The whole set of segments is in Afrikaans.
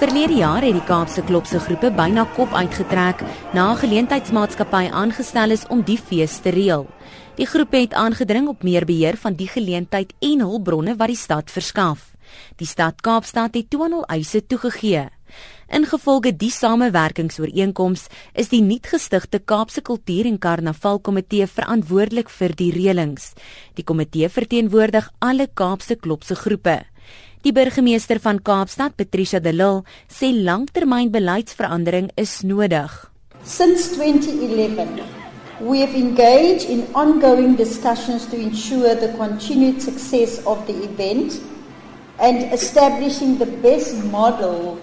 Verlede jaar het die Kaapse Klopse groepe byna kop uitgetrek na 'n geleentheidsmaatskappy aangestel is om die fees te reël. Die groep het aangedring op meer beheer van die geleentheid en hulpbronne wat die stad verskaf. Die stad Kaapstad het toe aan hul eise toegegee. Ingevolge die samewerkingsooreenkoms is die nuutgestigte Kaapse Kultuur en Karnaval Komitee verantwoordelik vir die reëlings. Die komitee verteenwoordig alle Kaapse Klopse groepe. Die burgemeester van Kaapstad, Patricia de Lille, sê langtermynbeleidsverandering is nodig. Since 2011, we have engaged in ongoing discussions to ensure the continued success of the event and establishing the best model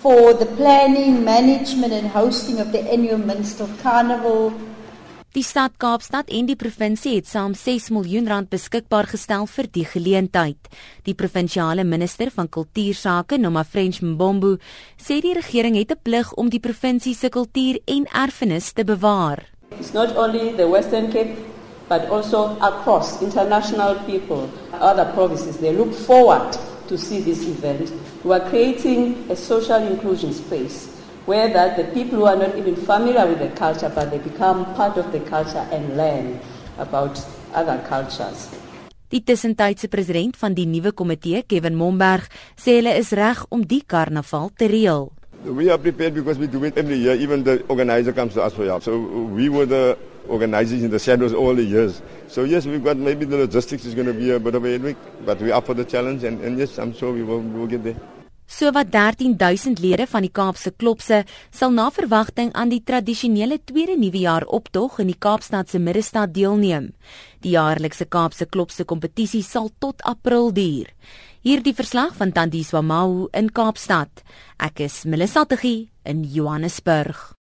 for the planning, management and hosting of the annual Minstrel Carnival Die stad Kaapstad en die provinsie het saam 6 miljoen rand beskikbaar gestel vir die geleentheid. Die provinsiale minister van kultuursake, Noma French Mbombo, sê die regering het 'n plig om die provinsie se kultuur en erfenis te bewaar. It's not only the Western Cape but also across international people, other provinces they look forward to see this event. We are creating a social inclusion space where that the people who are not even familiar with the culture, but they become part of the culture and learn about other cultures. Die tussentydse president van die nuwe komitee, Kevin Momberg, sê hulle is reg om die karnaval te reël. We are prepared because we do it every year. Even the organizer comes to us for help. So we were the organizers in the shadows all the years. So yes, we've got maybe the logistics is going to be a bit of a headache, but we're up for the challenge, and, and yes, I'm sure we will, we will get there. Sowat 13000 lede van die Kaapse Klopse sal na verwagting aan die tradisionele tweede nuwejaar optog in die Kaapstad se middestad deelneem. Die jaarlikse Kaapse Klopse kompetisie sal tot April duur. Hierdie verslag van Tandiswa Mau in Kaapstad. Ek is Melissa Tuggie in Johannesburg.